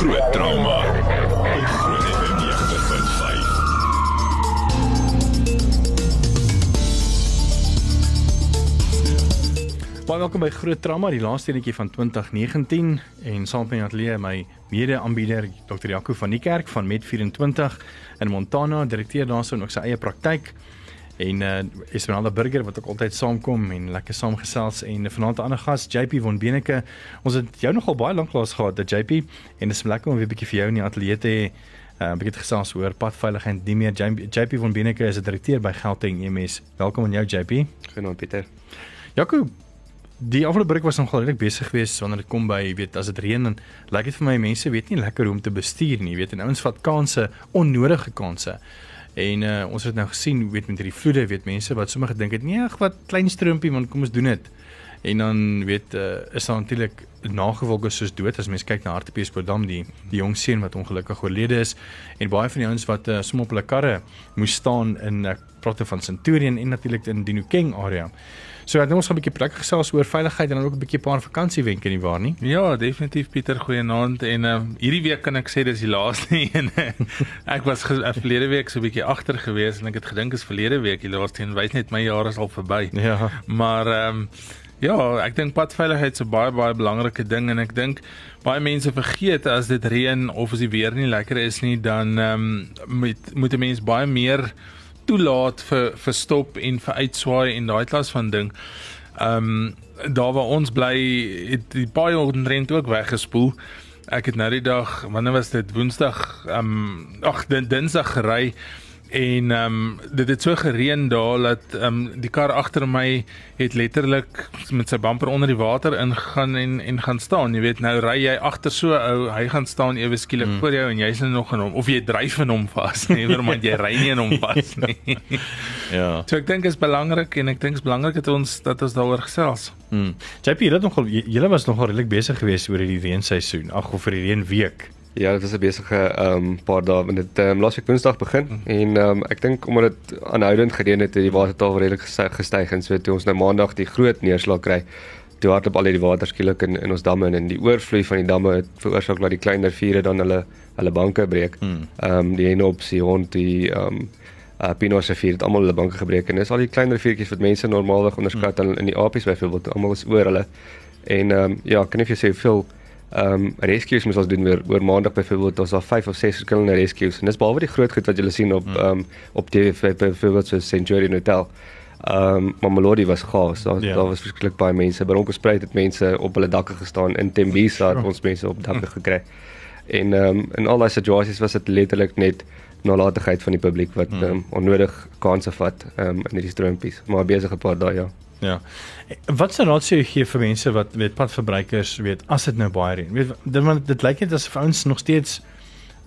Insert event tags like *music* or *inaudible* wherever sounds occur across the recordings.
Groot trauma. Op Groot FM 90.5. Baie welkom by Groot Trauma, die laaste enetjie van 2019 en saam met my ateljee my mede-aanbieder Dr. Jaco van die Kerk van Med24 in Montana, direkteur daarso en ook sy eie praktyk. En uh Esmeralda Burger wat ook altyd saamkom en lekker saamgesels en vanaand 'n ander gas JP von Beneke. Ons het jou nogal baie lank lank gehad, dat JP en dit is lekker om weer 'n bietjie vir jou in die ateljee te hê. Uh, 'n bietjie gesels oor padveiligheid. Die meer JP, von Beneke is 'n direkteur by Gauteng EMS. Welkom aan jou JP. Genoem Pieter. Jaco, die afgelope breek was nogal regtig besig geweest wanneer dit kom by weet as dit reën en lyk dit vir my mense weet nie lekker hoe om te bestuur nie, weet en ouens vat kansse, onnodige kansse. En uh, ons het nou gesien weet met hierdie vloede, weet mense wat sommer gedink het, nee, ag wat klein stroompie man, kom ons doen dit. En dan weet uh, is daar natuurlik nagevolge soos dood as mens kyk na Hartbeespoortdam die die jong seun wat ongelukkig oorlede is en baie van die ouens wat uh, sommer op hulle karre moes staan in uh, praat van Centurion en natuurlik in die Nukeng area. So ek dink ons gaan 'n bietjie plek gesels oor veiligheid en dan ook 'n bietjie 'n paar vakansiewenke nie waar nie. Ja, definitief Pieter, goeienaand en uh, hierdie week kan ek sê dis die laaste *laughs* een. ek was uh, verlede week so 'n bietjie agter gewees en ek het gedink is verlede week die laaste een, wys net my jaar is al verby. Ja. Maar ehm um, ja, ek dink padveiligheid is 'n baie baie belangrike ding en ek dink baie mense vergeet as dit reën of as die weer nie lekker is nie, dan ehm um, moet moet 'n mens baie meer toelaat vir vir stop en vir uitswaai en daai klas van ding. Ehm um, daar waar ons bly het die paai onrent ook weggespoel. Ek het nou die dag, wanneer was dit? Woensdag, ehm um, ag, Dinsdag gery en ehm um, dit het so gereën daar dat ehm um, die kar agter my het letterlik met sy bumper onder die water ingaan en en gaan staan. Jy weet nou ry jy agter so ou, hy gaan staan ewe skielik mm. voor jou en jy's nou nog in hom of jy dryf in hom vas, *laughs* nee, want jy ry nie in hom vas nie. *laughs* Ja. so ek dink is belangrik en ek dink is belangrik dat ons dat ons daaroor gesels. Hmm. JP, jy het nogal julle was nogal redelik besig geweest oor hierdie reenseisoen. Ag, of vir die reënweek. Ja, dit was 'n besige ehm um, paar dae want dit ehm um, laasweek Woensdag begin mm. en ehm um, ek dink omdat dit aanhoudend gereën het, het die watertaal redelik gestyg en so toe ons nou maandag die groot neerslag kry, toe hardloop al die water skielik in in ons damme in en die oorvloei van die damme het veroorsaak dat die kleiner riviere dan hulle hulle banke breek. Ehm Hmm. um, die Henops, die Hond, die ehm um, uh, Pinot rivier het almal hulle banke gebreek en dis al die kleiner riviertjies wat mense normaalweg onderskat hmm. in die Apies byvoorbeeld, almal is oor hulle. En ehm um, ja, kan ek vir jou sê hoeveel ehm um, rescues moes ons doen weer oor maandag byvoorbeeld ons daar 5 of 6 verskillende rescues en dis behalwe die groot goed wat julle sien op ehm um, op TV byvoorbeeld so Centurion Hotel. Ehm um, maar Melody was gaas. Daar Ja. yeah. daar was verskriklik baie mense. By Ronkelspruit het mense op hulle dakke gestaan. In Tembisa het ons mense op dakke gekry. En ehm um, in al daai situasies was dit letterlik net nalatigheid van die publiek wat ehm um, onnodig kansse vat ehm um, in hierdie stroompies. Maar besige paar dae ja. Ja. Wat sou raad sou jy gee vir mense wat weet padverbruikers weet as dit nou baie reën? Weet dit want dit lyk net asof ouens nog steeds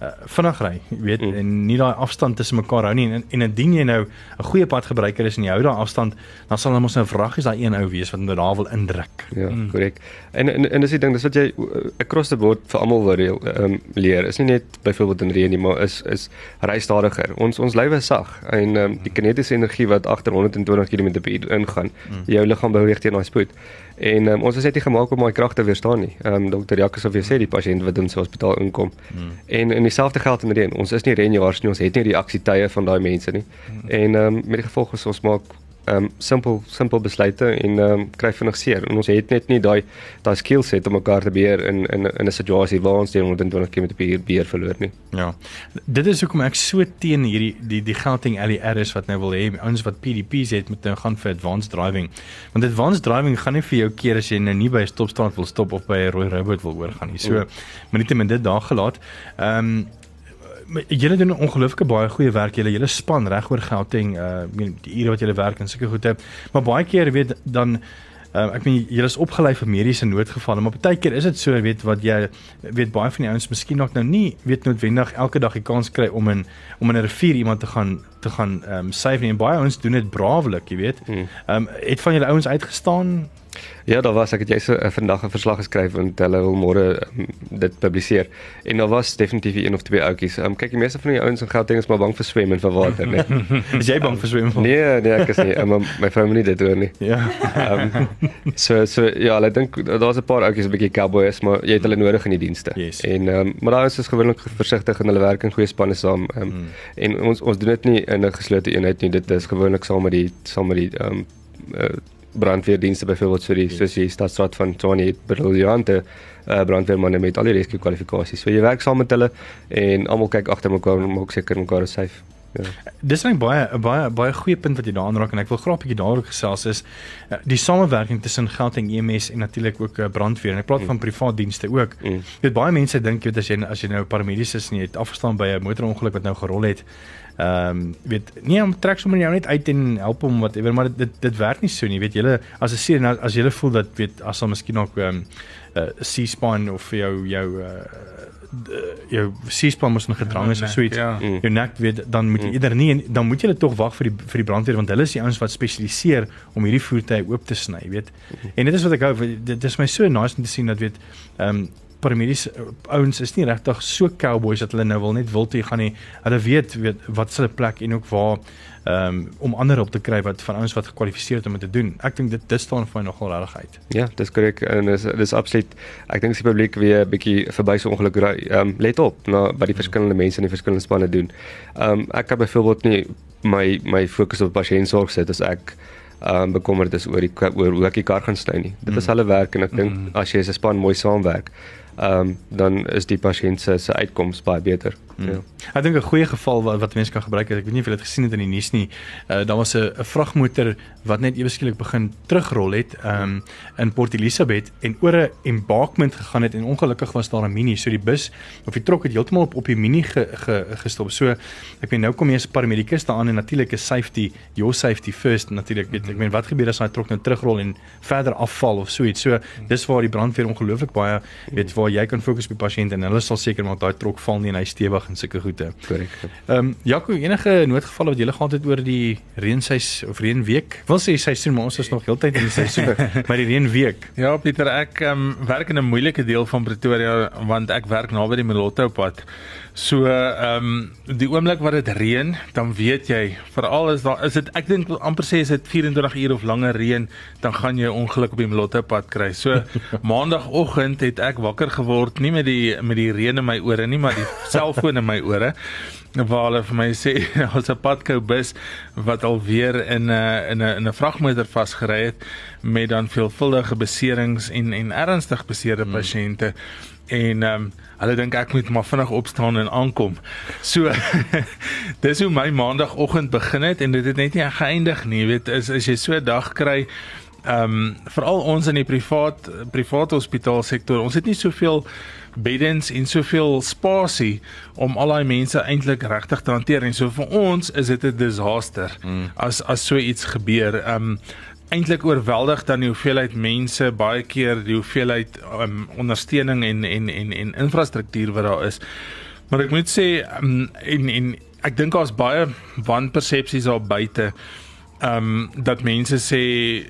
uh, vinnig ry, weet mm. Mm. en nie daai afstand tussen mekaar hou nie en en indien jy nou 'n goeie padgebruiker is en jy hou daai afstand, dan sal hom ons nou vraggies daai een ou wees wat nou daar wil indruk. Ja, Mm. korrek. En en en dis die ding, dis wat jy uh, across the board vir almal wil um, leer. Is nie net byvoorbeeld in reën nie, maar is is ry stadiger. Ons ons lywe is sag en um, die kinetiese energie wat agter 120 km/h ingaan, Mm. jou liggaam beweeg teen daai spoed. En um, ons is net nie gemaak om daai krag te weerstaan nie. Ehm um, dokter jy sê die pasiënt wat in sy hospitaal inkom. Mm. En in dieselfde geld in reën. Ons is nie renjaars nie, ons het nie die aksietye van daai mense nie. En ehm um, met die gevolg is ons maak um, simpel simpel besluite en um, kry vinnig seer. En ons het net nie daai daai skill set om mekaar te beheer in in in 'n situasie waar ons teen 120 km/h beheer verloor nie. Ja. Dit is hoekom ek so teen hierdie die die Gauteng LER is wat nou wil hê ouens wat PDP's het moet nou gaan vir advanced driving. Want advanced driving gaan nie vir jou keer as jy nou nie by 'n stopstraat wil stop of by 'n rooi robot wil oorgaan nie. So, net met dit daar gelaat. Um, julle doen ongelooflike baie goeie werk. Julle julle span reg oor Gauteng, uh ek meen die ure wat julle werk en sulke goede. Maar baie keer weet dan Uh, ek meen julle is opgelei vir mediese noodgevalle, maar baie keer is dit so weet wat jy weet baie van die ouens miskien dalk nou nie weet noodwendig elke dag die kans kry om in om in 'n rivier iemand te gaan te gaan ehm um, save nie. En baie ouens doen dit braaflik, jy weet. Mm. Ehm um, het van julle ouens uitgestaan Ja, daar was ek het jy so uh, vandag 'n verslag geskryf en hulle wil môre um, dit publiseer. En daar was definitief een of twee ouetjies. Um, kyk, die meeste van die ouens in Gauteng is maar bang vir swem en vir water, nee. *laughs* Is jy bang vir swem? nee, nee, ek is nie. Um, my vrou moet nie dit hoor nie. Ja. Um, so so ja, ek dink daar's 'n paar ouetjies 'n bietjie cowboy is, maar jy het hulle nodig in die dienste. Yes. En um, maar daar is ons gewoonlik versigtig en hulle werk in goeie spanne saam. Um, mm. En ons ons doen dit nie in 'n geslote eenheid nie. Dit is gewoonlik saam met die saam met die um uh, brandweerdienste byvoorbeeld so die yes. soos die stadsraad van Tshwane het briljante uh, brandweermanne met al die rescue kwalifikasies. So jy werk saam met hulle en almal kyk agter mekaar om ook seker mekaar is safe. Ja. Dis net baie 'n baie baie goeie punt wat jy daaraan raak en ek wil graag 'n bietjie daaroor gesels is uh, die samewerking tussen Gauteng EMS en natuurlik ook uh, brandweer. En ek praat mm. van privaat dienste ook. Mm. Jy weet baie mense dink jy weet as jy as jy nou paramedies is en jy het afgestaan by 'n motorongeluk wat nou gerol het Ehm um, weet nie om trek sommer jou net uit en help hom whatever maar dit dit werk nie so nie weet julle as 'n seer nou as julle voel dat weet as hom miskien ook ehm um, uh, C-spine of jou jou uh, jou C-spine moet nog gedrang is of so iets ja. jou nek weet dan moet jy mm. eerder nie dan moet jy tog wag vir die vir die brandweer want hulle is die ouens wat spesialiseer om hierdie voertuie oop te sny weet mm. en dit is wat ek hou dit is my so nice om te sien dat weet ehm um, paramedies uh, ouens is nie regtig so cowboys dat hulle nou wil net wil toe gaan nie. Hulle weet weet wat is hulle plek en ook waar um, om ander op te kry wat van ouens wat gekwalifiseer het om dit te doen. Ek dink dit dit staan vir my nogal regtig uit. Ja, dis korrek en dis dis absoluut ek dink die publiek weer 'n bietjie verby so ongeluk ry. Um, let op na wat die verskillende mense in die verskillende spanne doen. Um ek het byvoorbeeld nie my my fokus op pasiëntsorg sit as ek um bekommerd is oor die oor hoe ek die kar gaan sny nie. Dit is mm. hulle werk en ek dink mm. as jy as 'n span mooi saamwerk, ehm um, dan is die pasiënt se se uitkoms baie beter. Mm. Ja. Ek dink 'n goeie geval wat wat mense kan gebruik is ek weet nie of jy dit gesien het in die nuus nie. Uh daar was 'n 'n vragmotor wat net ewe skielik begin terugrol het um in Port Elizabeth en oor 'n embankment gegaan het en ongelukkig was daar 'n mini so die bus of die trok het heeltemal op op die mini ge, ge, gestop. So ek weet nou kom jy as paramedikus daar aan en natuurlik is safety your safety first natuurlik weet ek meen wat gebeur as daai trok nou terugrol en verder afval of so iets. So dis waar die brandweer ongelooflik baie weet waar jy kan fokus op die pasiënt en hulle sal seker maak daai trok val nie en hy stewig en sulke goede. Korrek. Ehm um, Jaco, enige noodgevalle wat jy gehad het oor die reenseisoen of reënweek? Wil sê seisoen, maar ons is nog heeltyd in die seisoen, *laughs* maar die reënweek. Ja, Pieter, ek ehm um, werk in 'n moeilike deel van Pretoria want ek werk naby die Molotto pad. So ehm um, die oomblik wat dit reën, dan weet jy, veral as daar is dit ek dink amper sê as dit 24 ure of langer reën, dan gaan jy ongeluk op die Molotto pad kry. So *laughs* maandagooggend het ek wakker geword nie met die met die reën in my ore nie, maar die *laughs* selfoon in my ore waar hulle vir my sê *laughs* ons 'n padkou bus wat alweer in 'n in 'n in 'n vragmotor vasgery het met dan veelvuldige beserings en en ernstig beseerde hmm. pasiënte en ehm um, hulle dink ek moet maar vinnig opstaan en aankom. So *laughs* dis hoe my maandagooggend begin het en dit het net nie geëindig nie. Jy weet is as jy so 'n dag kry ehm um, veral ons in die privaat privaat hospitaalsektor, ons het nie soveel beddens en soveel spasie om al daai mense eintlik regtig te hanteer en so vir ons is dit 'n disaster mm. as as so iets gebeur. Um eintlik oorweldig dan die hoeveelheid mense, baie keer die hoeveelheid um ondersteuning en en en en infrastruktuur wat daar is. Maar ek moet sê um, en en ek dink daar's baie wanpersepsies daar buite. Um dat mense sê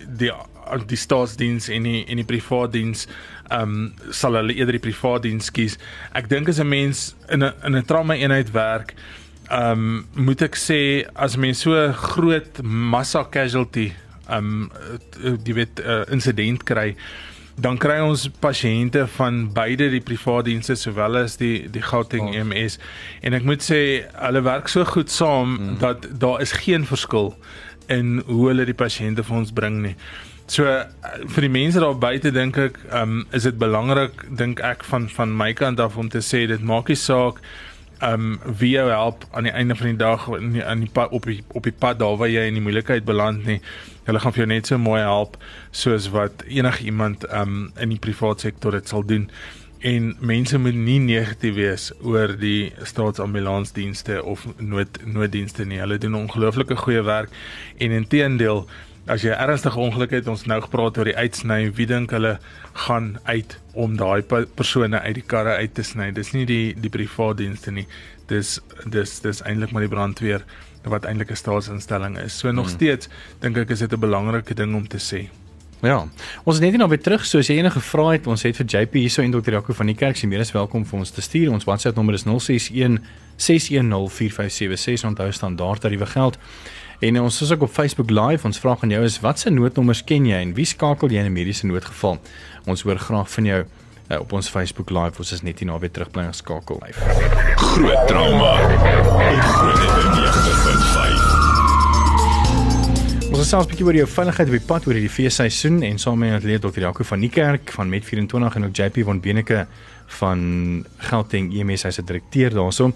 die die staatsdiens en die en die privaat diens ehm um, sal hulle eerder die privaat diens kies. Ek dink as 'n mens in 'n in 'n trauma eenheid werk, ehm um, moet ek sê as mens so groot massa casualty ehm um, die wet uh, insident kry, dan kry ons pasiënte van beide die privaat dienste sowel as die die Gauteng oh. EMS en ek moet sê hulle werk so goed saam mm. dat daar is geen verskil in hoe hulle die pasiënte vir ons bring nie. So vir die mense daar buite dink ek, ehm um, is dit belangrik dink ek van van my kant af om te sê dit maak nie saak um, wie jou help aan die einde van die dag in die, aan die pad op die op die pad daar waar jy in die moeilikheid beland nie. Hulle gaan vir jou net so mooi help soos wat enige iemand ehm um, in die private sektor dit sal doen. En mense moet nie negatief wees oor die staatsambulansdienste of nood nooddienste nie. Hulle doen ongelooflike goeie werk en inteendeel as jy 'n ernstige ongeluk het, ons nou gepraat oor die uitsny, wie dink hulle gaan uit om daai persone uit die karre uit te sny? Dis nie die die privaat dienste nie. Dis dis dis eintlik maar die brandweer wat eintlik 'n staatsinstelling is. So nog hmm. steeds dink ek is dit 'n belangrike ding om te sê. Ja. Ons is net nou weer terug soos jy enige gevra het. Ons het vir JP hierso en Dr. Jaco van die kerk se meer as welkom vir ons te stuur. Ons WhatsApp nommer is 061 6104576. Onthou standaard tariewe geld. En ons is ook op Facebook Live. Ons vra aan jou is watse noodnommers ken jy en wie skakel jy in 'n mediese noodgeval? Ons hoor graag van jou uh, op ons Facebook Live. Ons is net hier na weer terug bly geskakel. Groot trauma. Groot FM 90.5. Ons het selfs 'n bietjie oor jou veiligheid op die pad oor hierdie feesseisoen en saam met atleet Dr. Jaco van Niekerk van Met 24 en ook JP van Beneke van Gauteng EMS hy's 'n direkteur daarso.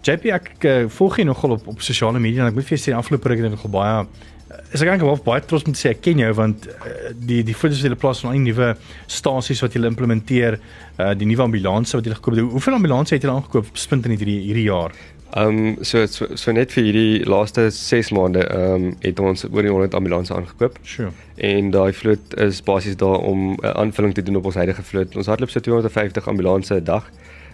JP ek uh, volg jy nogal op op sosiale media en ek moet vir jou sê afgelope ruk het ek nogal baie uh, is ek eintlik wel baie trots om te sê ek ken jou want uh, die die foto's wat jy plaas van al die nuwe stasies wat jy implementeer, uh, die nuwe ambulanse wat jy gekoop het. Hoeveel ambulanse het jy aangekoop spint in hierdie hierdie jaar? Ehm um, so, so so net vir hierdie laaste 6 maande ehm um, het ons oor die 100 ambulanse aangekoop. Sure. En daai vloot is basies daar om 'n uh, aanvulling te doen op ons huidige vloot. Ons hardloop so 250 ambulanse 'n dag.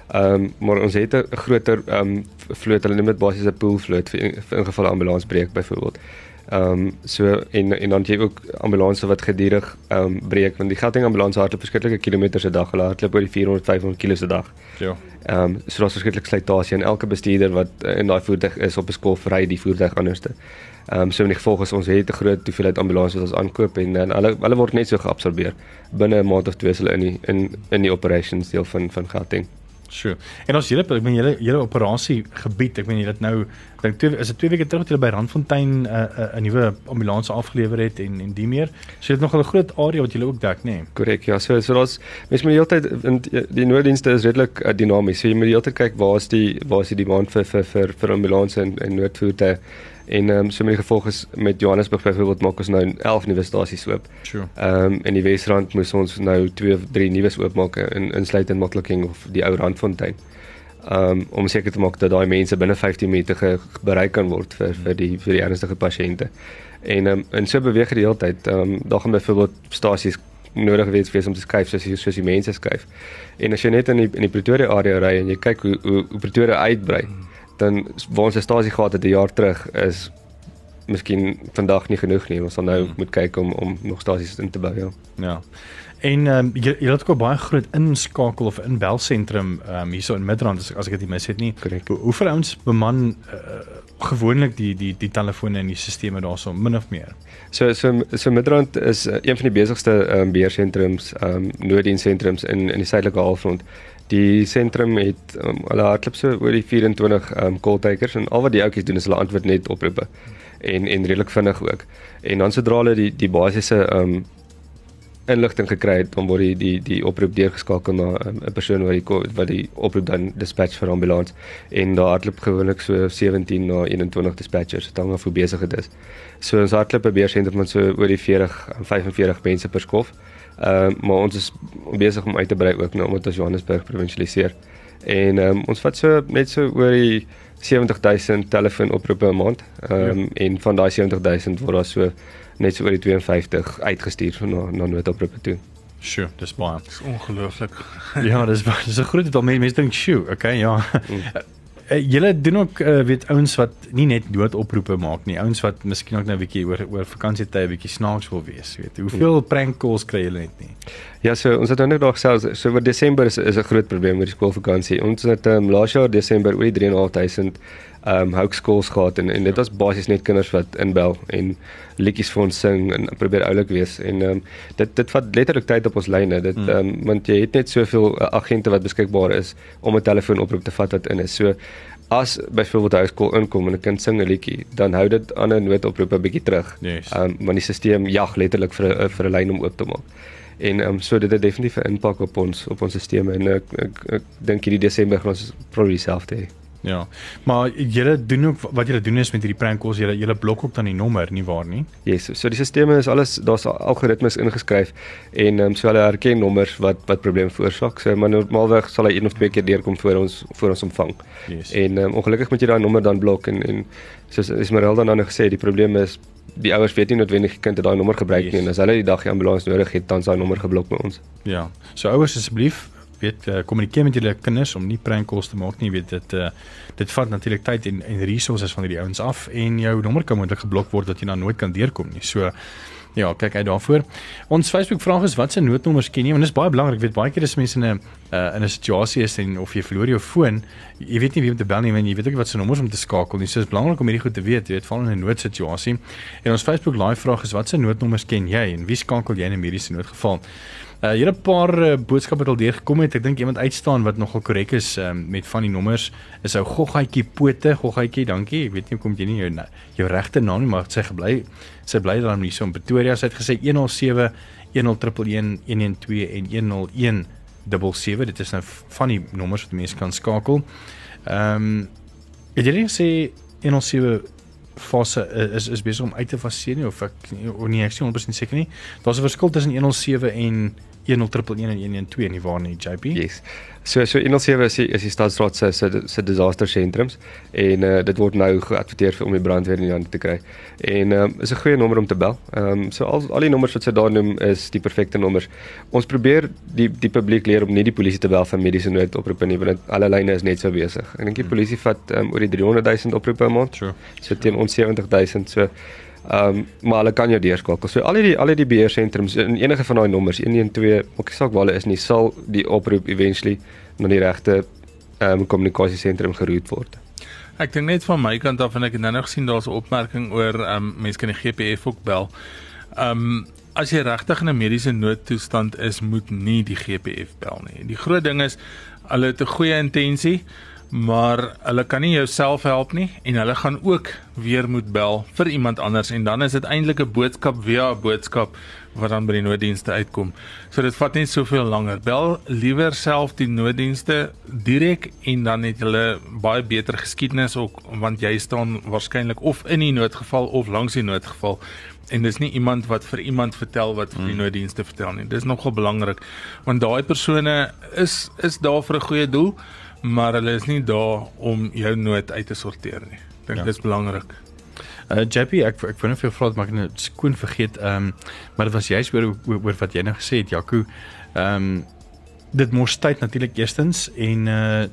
Ehm um, maar ons het 'n groter ehm um, vloot. Hulle noem dit basies 'n pool vloot vir, vir ingeval 'n ambulans breek byvoorbeeld. Ehm um, so en en dan jy ook ambulanse wat gedurig ehm um, breek want die Gauteng ambulans hardloop verskillike kilometers 'n dag. Hulle hardloop oor die 400 500 km 'n dag. Ja. Ehm um, so daar's verskriklik slytasie en elke bestuurder wat in daai voertuig is op 'n skool ry die voertuig anderste. Ehm um, so in die gevolg is ons het 'n groot hoeveelheid ambulanses wat ons aankoop en, en hulle hulle word net so geabsorbeer binne 'n maand of twee is hulle in die, in in die operations deel van van Gauteng. Sure. En ons hele ek meen julle julle operasie gebied, ek meen julle het nou dink twee is dit twee weke terug dat julle by Randfontein 'n uh, 'n uh, nuwe ambulans afgelewer het en en die meer. So dit nog 'n groot area wat julle ook dek, nê? Nee. Korrek. Ja, so so daar's mens moet die hele tyd in die nooddienste is redelik uh, dinamies. So jy moet die hele tyd kyk waar is die waar is die demand vir vir vir vir ambulanse en en noodvoertuie En ehm um, so met die gevolg is met Johannesburg byvoorbeeld maak ons nou 11 nuwe stasies oop. Sure. Ehm um, in die Wesrand moes ons nou 2 of 3 nuus oopmaak in insluitend Makliking of die ou Randfontein. Ehm um, om seker te maak dat daai mense binne 15 minute bereik kan word vir vir die vir die ernstige pasiënte. En ehm um, en so beweeg dit die hele tyd. Ehm um, daar gaan byvoorbeeld stasies nodig wees wees om te skuif soos soos die mense skuif. En as jy net in die in die Pretoria area ry en jy kyk hoe hoe, hoe Pretoria uitbrei. Hmm dan waar ons 'n stasie gehad het 'n jaar terug is miskien vandag nie genoeg nie. Ons sal nou hmm. moet kyk om om nog stasies in te bou, ja. Ja. En ehm um, jy jy het ook baie groot inskakel of inbel sentrum ehm um, hierso in Midrand as, as ek dit mis het nie. Korrek. Hoe, hoeveel ouens beman uh, gewoonlik die die die telefone en die stelsels daarso min of meer? So so so Midrand is uh, een van die besigste ehm um, beheersentrums ehm um, nooddienssentrums in in die suidelike halfrond. Die sentrum het um, hulle hardloop so oor die 24 um call takers en al wat die ouetjies doen is hulle antwoord net oproepe en en redelik vinnig ook. En dan sodra hulle die die basiese um inligting gekry het, dan word die die die oproep deurgeskakel na 'n um, persoon wat die wat die oproep dan dispatch vir ambulans en daar hardloop gewoonlik so 17 na 21 dispatchers, dit hang af hoe besig dit is. So ons hardloop 'n beheersentrum met so oor die 40 45 mense per skof. Ehm uh, maar ons is besig om uit te brei ook nou omdat ons Johannesburg provinsialiseer. En ehm um, ons vat so net so oor die 70000 telefoonoproepe 'n maand. Ehm um, ja. en van daai 70000 word daar so net so oor die 52 uitgestuur na na noodoproepe toe. Sjoe, dis baie. Dis ongelooflik. ja, dis dis 'n groot getal mense dink sjoe, okay, ja. Mm. *laughs* Uh, julle doen ook uh, weet ouens wat nie net doodoproepe maak nie, ouens wat miskien ook nou 'n bietjie oor oor vakansietye 'n bietjie snaaks wil wees, weet. Hoeveel hmm. prank calls kry julle net nie? Ja, so ons het nou net daar selfs so vir Desember is is 'n groot probleem met die skoolvakansie. Ons het um, laas jaar Desember oor die 3.500 um hoekskools gehad en en dit was basies net kinders wat inbel en liedjies vir ons sing en probeer oulik wees en um dit dit vat letterlik tyd op ons lyne. Dit um want jy het net soveel uh, agente wat beskikbaar is om 'n telefoonoproep te vat wat in is. So as byvoorbeeld 'n hoekskool inkom en 'n kind sing 'n liedjie dan hou dit aan 'n noodoproep 'n bietjie terug. Yes. um want die stelsel jag letterlik vir 'n vir 'n lyn om oop te maak. En um so dit het definitief 'n impak op ons op ons stelsel en ek ek, ek, ek dink hierdie Desember gaan ons probably self hê Ja. Maar julle doen ook wat julle doen is met hierdie prank calls, julle julle blok ook dan die nommer nie waar nie? Yes, so die stelsel is alles daar's algoritmes ingeskryf en um, so hulle herken nommers wat wat probleme veroorsaak. So maar normaalweg sal hy een of twee keer deurkom voor ons voor ons ontvang. Yes. En um, ongelukkig moet jy daai nommer dan blok en en soos Esmeralda dan nou gesê, die probleem is die ouers weet nie noodwendig die kind het daai nommer gebruik yes. nie en as hulle die dag die ambulans nodig het, dan is daai nommer geblok by ons. Ja. So ouers asseblief weet uh, kommunikeer met julle kinders om nie prank calls te maak nie weet dit uh, dit vat natuurlik tyd en en resources van hierdie ouens af en jou nommer kan moontlik geblok word dat jy dan nooit kan deurkom nie so Ja, kyk uit daarvoor. Ons Facebook vraag is wat se noodnommers ken jy? Want dit is baie belangrik. Ek weet baie keer as mense in 'n uh, in 'n situasie is en of jy verloor jou foon, jy weet nie wie om te bel nie, want jy weet ook wat se nommers om te skakel nie. So dit is belangrik om hierdie goed te weet, jy weet, val in 'n noodsituasie. En ons Facebook live vraag is wat se noodnommers ken jy en wie skakel jy in 'n mediese noodgeval? Uh hier 'n paar uh, boodskappe wat al deurgekom het. Ek dink iemand uitstaan wat nogal korrek is um, met van die nommers. Is ou goggaatjie pote, goggaatjie, dankie. Ek weet nie hoekom jy nie jou jou regte naam nie, maar sy gebly sy bly daar nie so in Pretoria. Sy het gesê 107 10111 112 en 101 77. Dit is nou van die nommers wat mense kan skakel. Ehm um, het jy net sê 107 fase is is besig om uit te faseer nie of ek of nie ek is 100% seker nie. Daar's 'n verskil tussen 107 en 10111 en 112 nie waar nie JP. Yes. So so 107 is die, is die stadsraad se se se disaster sentrums en uh, dit word nou geadverteer om die brandweer in die hande te kry. En ehm um, is 'n goeie nommer om te bel. Ehm um, so al al die nommers wat sy daar noem is die perfekte nommers. Ons probeer die die publiek leer om nie die polisie te bel vir mediese noodoproepe nie want alle lyne is net so besig. Ek dink die polisie vat um, oor die 300 000 oproepe 'n maand. Sure. So teen ons 70 000 so Ehm um, maar hulle kan jou deurskakel. So al die al die beheersentrums in enige van daai nommers 112, ook saak waar hulle is nie, sal die oproep eventually na die regte ehm um, kommunikasiesentrum geroute word. Ek dink net van my kant af en ek het nou nog gesien daar's 'n opmerking oor ehm um, mense kan die GPF ook bel. Ehm um, as jy regtig in 'n mediese noodtoestand is, moet nie die GPF bel nie. Die groot ding is hulle het 'n goeie intensie maar hulle kan nie jouself help nie en hulle gaan ook weer moet bel vir iemand anders en dan is dit eintlik 'n boodskap via 'n boodskap wat dan by die nooddienste uitkom. So dit vat net soveel langer. Bel liewer self die nooddienste direk en dan het hulle baie beter geskiedenis ook want jy staan waarskynlik of in die noodgeval of langs die noodgeval en dis nie iemand wat vir iemand vertel wat vir die hmm. nooddienste vertel nie. Dis nogal belangrik want daai persone is is daar vir 'n goeie doel maar hulle is nie daar om jou nood uit te sorteer nie. Ek dink ja. dit is belangrik. Uh JP ek ek wou net vir jou vra maar ek het skoon vergeet. Ehm um, maar dit was juist oor, oor oor wat jy nou gesê het Jaco. Ehm um, dit mos tyd natuurlik eerstens en uh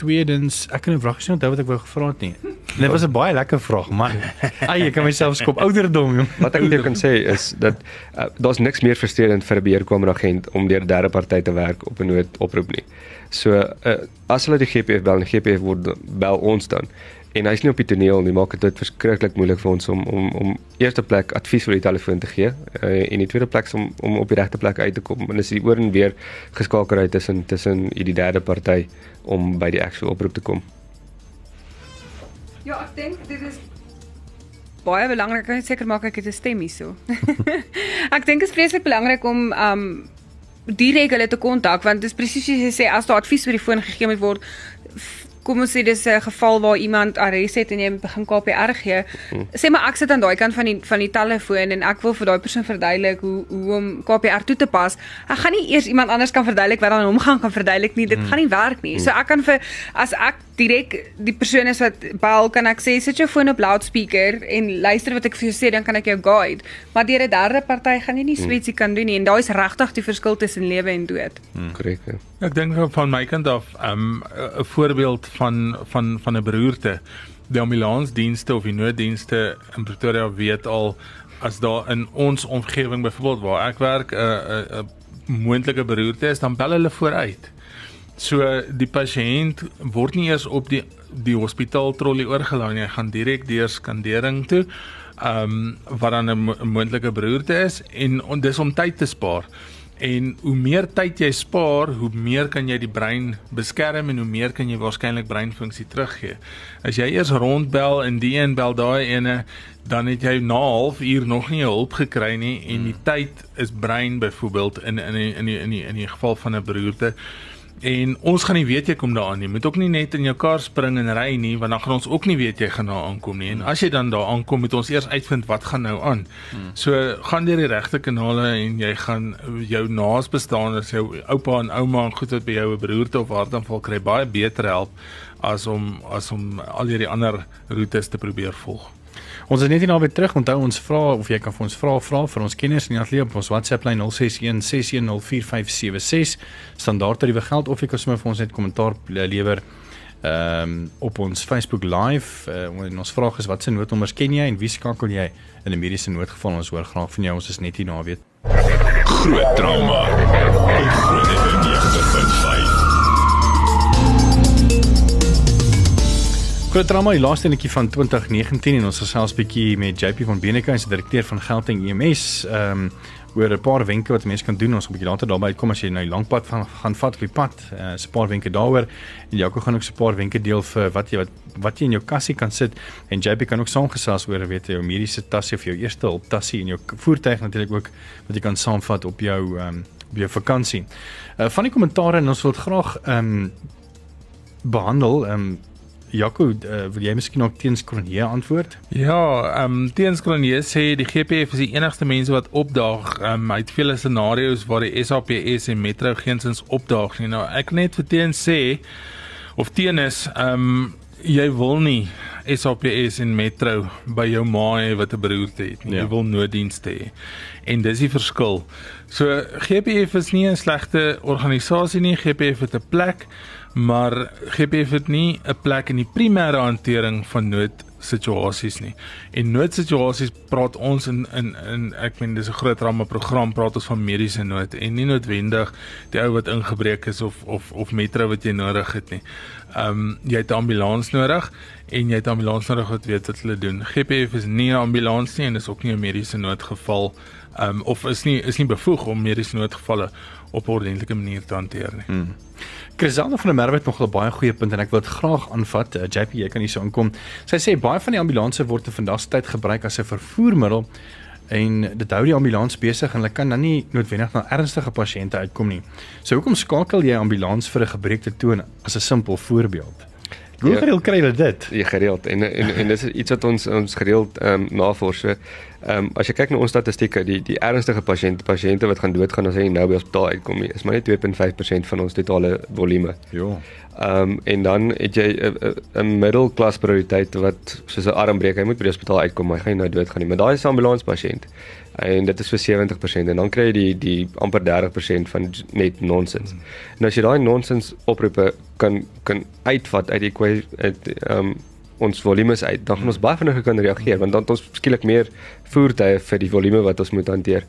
tweedens ek kan 'n vraag gesien onthou wat ek wou gevra het nie. Dit was 'n baie lekker vraag man. *laughs* Ai ek kan myself skop ouderdom jong. Wat ek net kan sê is dat uh, daar's niks meer frustrerend vir 'n beheerkamer agent om deur 'n derde party te werk op 'n noodoproep nie. So uh, as hulle die GPF bel, die GPF word bel ons dan. En hy's nie op die toneel nie, maak dit verskriklik moeilik vir ons om om om eerste plek advies vir die telefoon te gee uh, en die tweede plek om om op die regte plek uit te kom. En dis die oor en weer geskakel uit tussen tussen die derde party om by die actual oproep te kom. Ja, ek dink dit is baie belangrik. Kan seker maak ek het 'n stem hierso. *laughs* ek dink dit is vreeslik belangrik om um direk hulle te kontak want dit is presies soos jy sê as daar advies oor die foon gegee moet word kom ons sê dis 'n geval waar iemand arrest het en jy begin KPR gee hmm. sê maar ek sit aan daai kant van die van die telefoon en ek wil vir daai persoon verduidelik hoe hoe om KPR toe te pas ek gaan nie eers iemand anders kan verduidelik wat dan hom gaan kan verduidelik nie dit hmm. gaan nie werk nie so ek kan vir as ek direk die persoon is wat bel kan ek sê sit jou foon op loudspeaker en luister wat ek vir jou sê dan kan ek jou guide maar deur 'n derde party gaan jy nie hmm. swetsie kan doen nie en daai is regtig die verskil tussen lewe en dood korrek hmm. ek dink van my kant af 'n um, voorbeeld van van van 'n beroerte die ambulansdienste of die nooddienste in Pretoria weet al as daar in ons omgewing byvoorbeeld waar ek werk 'n uh, 'n uh, uh, moontlike beroerte is dan bel hulle vooruit So die pasiënt word nie eers op die die hospitaal trolly oorgelaai nie, hy gaan direk deur skandering toe. Ehm um, wat dan 'n moontlike beroerte is en on, dis om tyd te spaar. En hoe meer tyd jy spaar, hoe meer kan jy die brein beskerm en hoe meer kan jy waarskynlik breinfunksie teruggee. As jy eers rondbel en die een bel daai ene, dan het jy na 'n halfuur nog nie hulp gekry nie en die hmm. tyd is brein byvoorbeeld in in in in die, in die, in die geval van 'n beroerte En ons gaan nie weet jy kom daaraan nie. Moet ook nie net in jou kar spring en ry nie, want dan gaan ons ook nie weet jy gaan daar aankom nie. En as jy dan daar aankom, moet ons eers uitvind wat gaan nou aan. So gaan deur die regte kanale en jy gaan jou naasbestaaners, jou oupa en ouma en goed wat by jou 'n broerte of hartaanval kry, baie beter help as om as om al hierdie ander roetes te probeer volg. Ons is net hier naby terug. Onthou ons vra of jy kan vir ons vra vra vir ons kenners in die ateljee op ons WhatsApp lyn 0616104576 standaard tariewe geld of jy kan sommer vir ons net kommentaar lewer Ehm um, op ons Facebook live uh, en ons vraag is wat se noodnommers ken jy en wie skakel jy in 'n mediese noodgeval? Ons hoor graag van jou. Ons is net hier na weet. Groot trauma. Groot drama die laaste netjie van 2019 en ons gesels bietjie met JP van Beneke, hy's die direkteur van Gauteng EMS. Ehm um, oor 'n paar wenke wat mense kan doen. Ons gaan 'n bietjie later daarby kom as jy nou die lang pad van gaan vat op die pad. 'n uh, paar wenke daaroor en ook gaan ook 'n paar wenke deel vir wat jy wat wat jy in jou kassie kan sit en JP kan ook saamgesels oor weet jy jou mediese tassie of jou eerste hulp tassie en jou voertuig natuurlik ook wat jy kan saamvat op jou ehm um, op jou vakansie. Uh, van die kommentare en ons wil graag ehm um, behandel ehm um, Jaco, uh, wil jy miskien ook teens Kronje antwoord? Ja, ehm um, teens Kronje sê die GPF is die enigste mense wat opdaag. Ehm um, hy het vele scenario's waar die SAPS en Metro geensins opdaag nie. Nou ek net vir teens sê of teens ehm um, jy wil nie SAPS en Metro by jou ma hê wat 'n beroerte het nie. Ja. Jy wil nooddienste hê. En dis die verskil. So GPF is nie 'n slegte organisasie nie. GPF het 'n plek maar GPF het nie 'n plek in die primêre hantering van noodsituasies nie. En noodsituasies praat ons in in in ek meen dis 'n groot ramme program praat ons van mediese nood en nie noodwendig die ou wat ingebreek is of of of metro wat jy nodig het nie. Ehm um, jy het 'n ambulans nodig en jy het 'n ambulans nodig wat weet wat hulle doen. GPF is nie 'n ambulans nie en is ook nie 'n mediese noodgeval ehm um, of is nie is nie bevoeg om mediese noodgevalle op 'n ordentlike manier te hanteer nie. Hmm. Christiane van der Merwe het nog 'n baie goeie punt en ek wil dit graag aanvat. Uh, JP, jy kan hier so inkom. Sy sê baie van die ambulanse word te vandag se tyd gebruik as 'n vervoermiddel en dit hou die ambulans besig en hulle kan dan nie noodwendig na ernstige pasiënte uitkom nie. So hoekom skakel jy ambulans vir 'n gebreekte toon as 'n simpel voorbeeld? Hoe ja, gereeld kry hulle dit? Ja, gereeld. En en en dis iets wat ons ons gereeld ehm um, navors. Ehm um, as jy kyk na ons statistieke, die die ernstige pasiënte pasiënte wat gaan doodgaan as hy nou by hospitaal uitkom, is maar net 2.5% van ons totale volume. Ja. Ehm um, en dan het jy 'n middelklas prioriteit wat soos 'n armbreek, hy moet by die hospitaal uitkom, hy gaan nou doodgaan nie. Maar daai is 'n ambulanspasiënt en dit is vir 70% en dan kry jy die die amper 30% van net nonsens. Hmm. En as jy daai nonsens oproepe kan kan uitvat uit die ehm um, ons volumes uit, dan gaan ons baie vinniger kan reageer want dan het ons skielik meer voertuie vir die volume wat ons moet hanteer.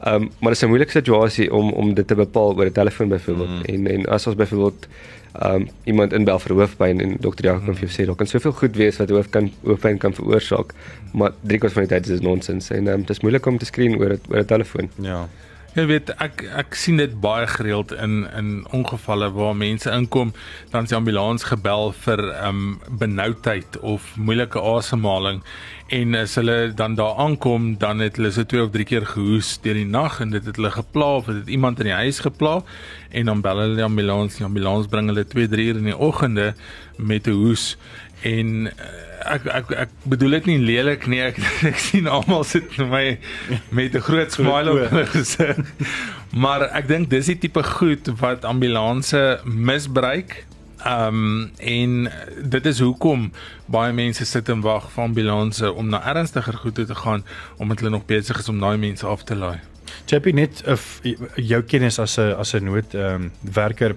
Ehm um, maar dit is 'n moeilike situasie om om dit te bepaal oor 'n telefoon byvoorbeeld mm. en en as ons byvoorbeeld ehm um, iemand inbel vir hoofpyn en dokter Jacques kan vir jou sê daar kan soveel goed wees wat hoof kan hoofpyn kan veroorsaak, maar drie kwart van die tyd is dit nonsens en ehm um, dit is moeilik om te skree oor dit oor 'n telefoon. Ja. Jy weet ek ek sien dit baie gereeld in in ongevalle waar mense inkom dan die ambulans gebel vir ehm um, benoudheid of moeilike asemhaling en as hulle dan daar aankom dan het hulle se twee of drie keer gehoes deur die nag en dit het hulle gepla of dit iemand in die huis gepla en dan bel hulle die ambulans die ambulans bring hulle 2 3 uur in die oggende met 'n hoes en uh, ek ek ek bedoel dit nie lelik nie. Ek *laughs* ek sien almal sit my met 'n groot smile op hulle gesig. Maar ek dink dis die tipe goed wat ambulanse misbruik. Um, en dit is hoekom baie mense sit en wag vir ambulanse om na ernstiger goed toe te gaan omdat hulle nog besig is om daai mense af te laai. Chappie net of jou kennis as 'n as 'n nood ehm um, werker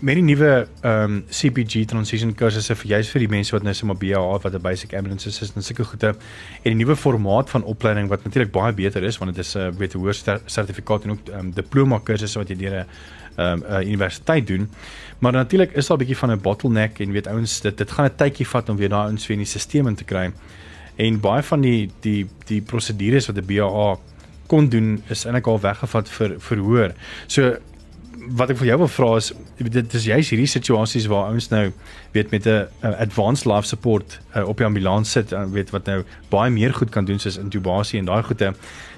met die nuwe ehm um, CPG transition kursusse vir juist vir die mense wat nou sommer BA wat 'n basic ambulance assistant en sulke goede en die nuwe formaat van opleiding wat natuurlik baie beter is want dit is 'n uh, weet 'n hoër sertifikaat en ook ehm um, diploma kursusse wat jy deur 'n um, uh, universiteit doen. Maar natuurlik is daar 'n bietjie van 'n bottleneck en weet ouens dit dit gaan 'n tydjie vat om weer daai ouens weer in die stelsel in te kry. En baie van die die die prosedures wat 'n BA kon doen is eintlik al weggevat vir verhoor. So wat ek vir jou wil vra is dit is juist hierdie situasies waar ouens nou weet met 'n advanced life support uh, op die ambulans sit en uh, weet wat nou baie meer goed kan doen soos intubasie en daai goede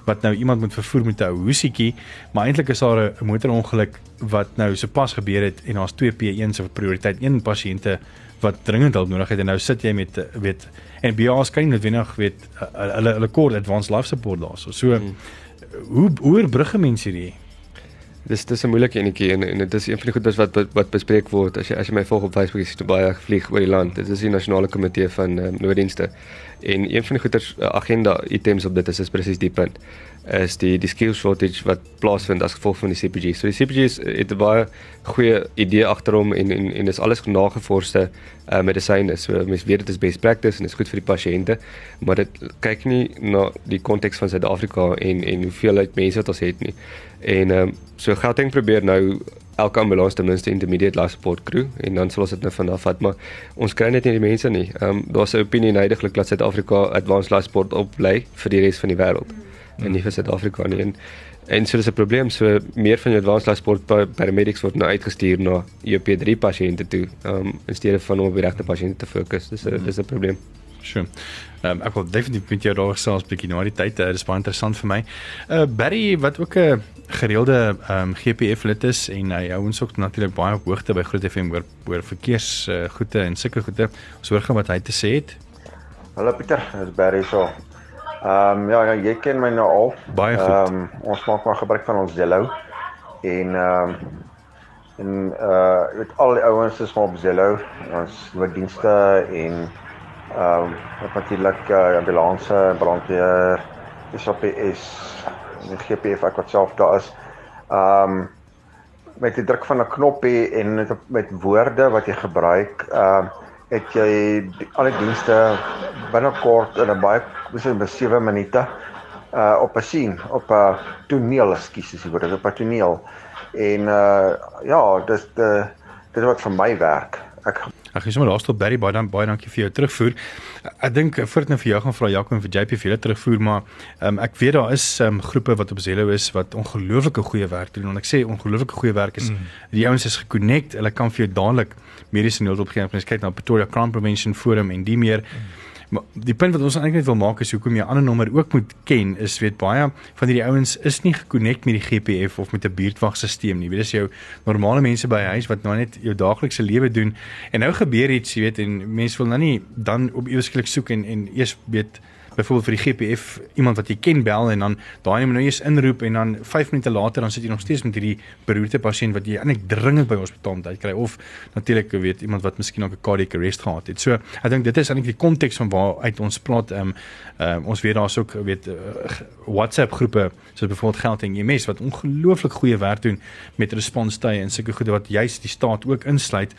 wat nou iemand moet vervoer met 'n hoesietjie maar eintlik is daar 'n motorongeluk wat nou sopas gebeur het en daar's twee P1s of prioriteit 1 pasiënte wat dringend hulp nodig het en nou sit jy met weet en BA's kan nie noodwendig weet hulle hulle kort advanced life support daar so so hmm hoe hoe brugge mense hierdie Dis dis 'n moeilike enetjie en en dit is een van die goedes wat wat, bespreek word as jy as jy my volg op Facebook jy baie vlieg oor die land. Dit is die nasionale komitee van um, nooddienste. En een van die goeders uh, agenda items op dit is is presies die punt is die die skill shortage wat plaasvind as gevolg van die CPG. So die CPG het 'n baie goeie idee agter hom en en en dis alles nagevorsde uh, medisyne. So mense weet dit is best practice en dit is goed vir die pasiënte, maar dit kyk nie na die konteks van Suid-Afrika en en hoeveelheid mense wat ons het nie. En ehm um, so Gauteng probeer nou elke ambulans ten minste intermediate life support crew en dan sal ons dit nou vanaf vat maar ons kry net nie die mense nie. Ehm um, daar's 'n opinie neiglik dat Suid-Afrika advanced life support oplei vir die res van die wêreld mm. en nie vir Suid-Afrika nie. En, en so dis 'n probleem so meer van die advanced life support paramedics word nou uitgestuur na EP3 pasiënte toe ehm um, in steede van om op die regte pasiënte te fokus. Dis 'n mm. dis 'n probleem. Sure. Ehm um, ek wil definitief met jou daar gesels bietjie na die tyd. Uh, dit is baie interessant vir my. Uh Barry wat ook 'n gereelde ehm um, GPF lid is en hy hou ons ook natuurlik baie op hoogte by Groot FM oor oor verkeers uh, goede en sulke goede. Ons hoor gaan wat hy te sê het. Hallo Pieter, dis Barry so. Ehm um, ja, ja, jy ken my nou al. Baie goed. Ehm um, ons maak maar gebruik van ons Zello en ehm um, en uh weet al die ouens is maar op Zello. Ons nooddienste en Ehm um, natuurlik uh, ambulanse, brandweer, SAPS, die GPF ek wat self daar is. Ehm um, met die druk van 'n knoppie en met, met woorde wat jy gebruik, ehm uh, het jy al die dienste binnekort in 'n baie dis in 7 minute uh op 'n scene, op 'n toneel, ekskuus, as jy word op 'n toneel. En uh ja, dis dit wat vir my werk. Ek Ag, jy sommer daar stop Barry baie dan baie dankie vir jou terugvoer. Ek dink voordat nou vir jou gaan vra Jaco en vir JP vir hulle terugvoer, maar um, ek weet daar is um, groepe wat op Zello is wat ongelooflike goeie werk doen. En ek sê ongelooflike goeie werk is mm. die ouens is gekonnekt. Hulle kan vir jou dadelik mediese noodhulp gee. Ons kyk na Pretoria Crime Prevention Forum en die meer. Mm. Maar die punt wat ons eintlik wil maak is hoekom jy 'n ander nommer ook moet ken is weet baie van hierdie ouens is nie gekonnekt met die GPF of met 'n buurtwagstelsel nie. Weet dis jou normale mense by huis wat nou net jou daaglikse lewe doen en nou gebeur iets, jy weet en mense wil nou nie dan op ewesklik soek en en eers weet byvoorbeeld vir die GPF iemand wat jy ken bel en dan daai nou eers inroep en dan 5 minute later dan sit jy nog steeds met hierdie beroerte pasiënt wat jy eintlik dringend by hospitaal moet uitkry of natuurlik weet iemand wat miskien ook 'n cardiac arrest gehad het. So ek dink dit is eintlik die konteks van waar uit ons praat. Ehm um, um, ons weet daar's ook weet uh, WhatsApp groepe soos byvoorbeeld Gauteng EMS wat ongelooflik goeie werk doen met response tye en sulke goede wat juist die staat ook insluit.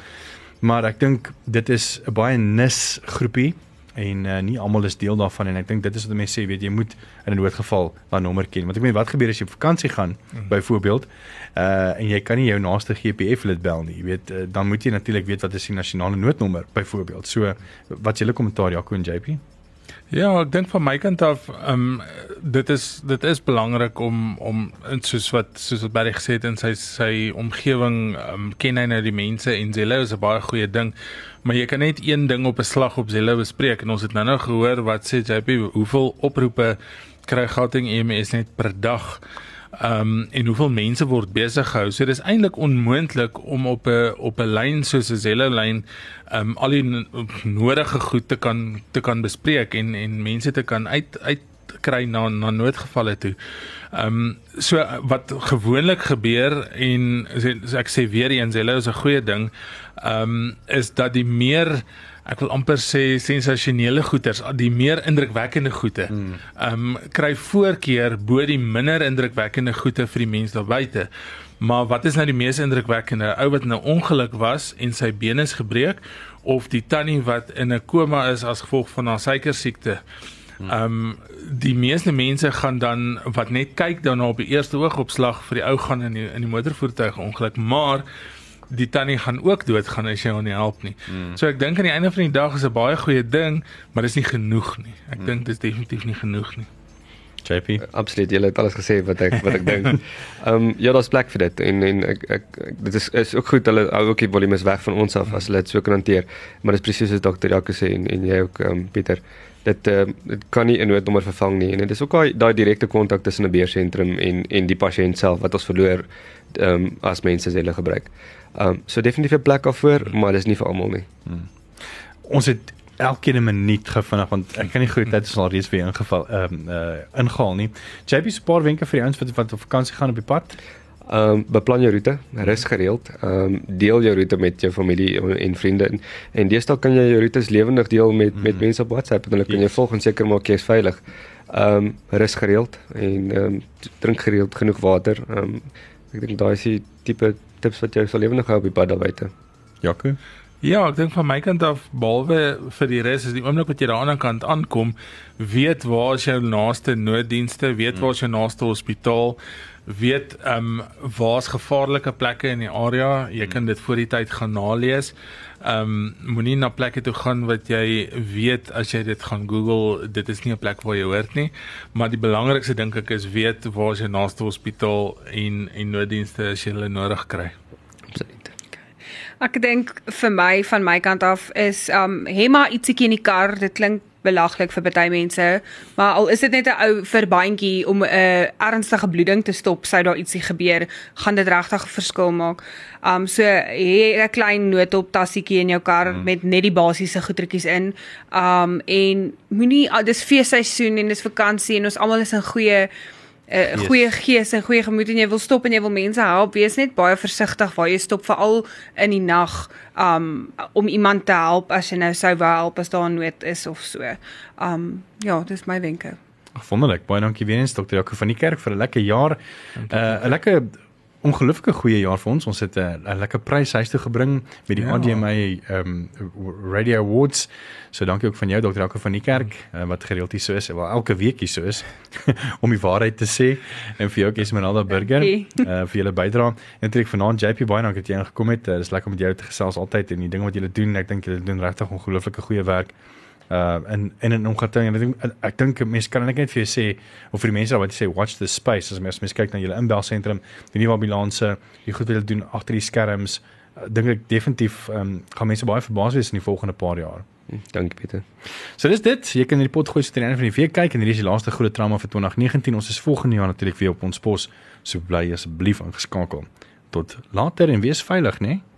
Maar ek dink dit is 'n baie nis groepie en uh, nie almal is deel daarvan en ek dink dit is wat mense sê weet jy moet in 'n noodgeval daai nommer ken want ek meen wat gebeur as jy op vakansie gaan mm. byvoorbeeld uh en jy kan nie jou naaste GPF lid bel nie jy weet uh, dan moet jy natuurlik weet wat is die nasionale noodnommer byvoorbeeld so wat is julle kommentaar Jaco en JP Ja, ek dink van my kant af, ehm um, dit is dit is belangrik om om soos wat soos wat Barry gesê het in sy sy omgewing ehm um, ken hy nou die mense en Zello is 'n baie goeie ding. Maar jy kan net een ding op 'n slag op Zello bespreek en ons het nou-nou gehoor wat sê JP hoeveel oproepe kry Gauteng EMS net per dag. Ehm um, en hoeveel mense word besig gehou. So dis eintlik onmoontlik om op 'n op 'n lyn soos 'n Zello lyn ehm um, al die nodige goed te kan te kan bespreek en en mense te kan uit uit kry na na noodgevalle toe. Ehm um, so wat gewoonlik gebeur en so ek sê weer eens Zello is 'n goeie ding ehm um, is dat die meer ek wil amper sê sensasionele goeters, die meer indrukwekkende goede. Hmm. Ehm um, kry voorkeur bo die minder indrukwekkende goede vir die mense daar buite. Maar wat is nou die mees indrukwekkende? Ou wat nou ongeluk was en sy bene is gebreek of die tannie wat in 'n koma is as gevolg van haar suikersiekte. Ehm um, die meeste mense gaan dan wat net kyk daarna op die eerste oogopslag vir die ou gaan in die in die motorvoertuig ongeluk, maar die tannie gaan ook doodgaan as jy hom nie help nie. Mm. So ek dink aan die einde van die dag is 'n baie goeie ding, maar dis nie genoeg nie. Ek mm. dink dis definitief nie genoeg nie. JP, absoluut. Jy het alles gesê wat ek wat ek dink. *laughs* Ehm um, ja, daar's plek vir dit en en ek ek, ek dit is is ook goed hulle hou ook die volume weg van ons af as hulle dit so kan hanteer. Maar dit is presies soos dokter Jacques sê en en jy ook ehm um, Pieter dit uh, dit kan nie 'n noodnommer vervang nie en dit is ook daai direkte kontak tussen 'n beersentrum en en die pasiënt self wat ons verloor ehm um, as mense se hulle gebruik. Ehm um, so definitief 'n plek daarvoor, maar dis nie vir almal nie. Hmm. Ons het elkeen 'n minuut gevinnig want ek kan nie goed tyd sal reeds weer ingeval ehm um, uh ingehaal nie. JP se paar wenke vir die ouens wat wat op vakansie gaan op die pad. Ehm um, beplan jou roete, rus gereeld. Ehm um, deel jou roete met jou familie en vriende en, en deesdae kan jy jou roetes lewendig deel met met mense op WhatsApp en hulle kan jou volg en seker maak jy is veilig. Ehm um, rus gereeld en ehm um, drink gereeld genoeg water. Ehm um, ek dink daai is die tipe tips wat jou sal lewendig hou op die pad daar buite. Jaco. Ja, ek dink van my kant af behalwe vir die res is die oomblik wat jy daar aan die kant aankom, weet waar is jou naaste nooddienste, weet waar is jou naaste hospitaal, weet ehm um, waar's gevaarlike plekke in die area. Jy kan dit voor die tyd gaan nalees. Ehm um, moenie na plekke toe gaan wat jy weet as jy dit gaan Google, dit is nie 'n plek waar jy hoort nie. Maar die belangrikste dink ek is weet waar is jou naaste hospitaal en en nooddienste as jy hulle nodig kry. Ek dink vir my van my kant af is um hema ietsiekie in die kar. Dit klink belaglik vir baie mense, maar al is dit net 'n ou verbandjie om 'n uh, ernstige bloeding te stop, sou daar ietsie gebeur, gaan dit regtig 'n verskil maak. Um so hê 'n klein noodop tassietjie in jou kar mm. met net die basiese goedertjies in. Um en moenie dis feesseisoen en dis vakansie en ons almal is in goeie 'n uh, goeie gees en goeie gemoed en jy wil stop en jy wil mense help, wees net baie versigtig waar jy stop veral in die nag um om iemand te help as jy nou sou wou help as daar 'n nood is of so. Um ja, dis my wenke. Wonderlik. Baie dankie weer eens dokter Jaco van die kerk vir 'n lekker jaar. 'n uh, lekker ongelooflike goeie jaar vir ons. Ons het 'n uh, lekker prys huis toe gebring met die ja. ADMA um Radio Awards. So dankie ook van jou Dr. Jaco van die kerk uh, wat gereeld hier so is, wel elke week hier so is *laughs* om die waarheid te sê en vir jou Esmeralda Burger uh, vir julle bydrae. En natuurlik vanaand JP baie dankie dat jy ingekom het. Uh, dis lekker om met jou te gesels altyd en die dinge wat jy doen. Ek dink jy doen regtig ongelooflike goeie werk uh en en in omgeting en ek dink ek dink mense kan net vir jou sê of vir die mense wat sê watch the space as mense mens kyk na julle inbelsentrum die nuwe ambulanse die goed wat julle doen agter die skerms uh, dink ek definitief um gaan mense baie verbaas wees in die volgende paar jaar. Hm, dankie Pieter. So dis dit. Jy kan hierdie pot gooi so teen die einde van die week kyk en hierdie is die laaste groot trauma vir 2019. Ons is volgende jaar natuurlik weer op ons pos. So bly asseblief ingeskakel. Tot later en wees veilig, né? Nee?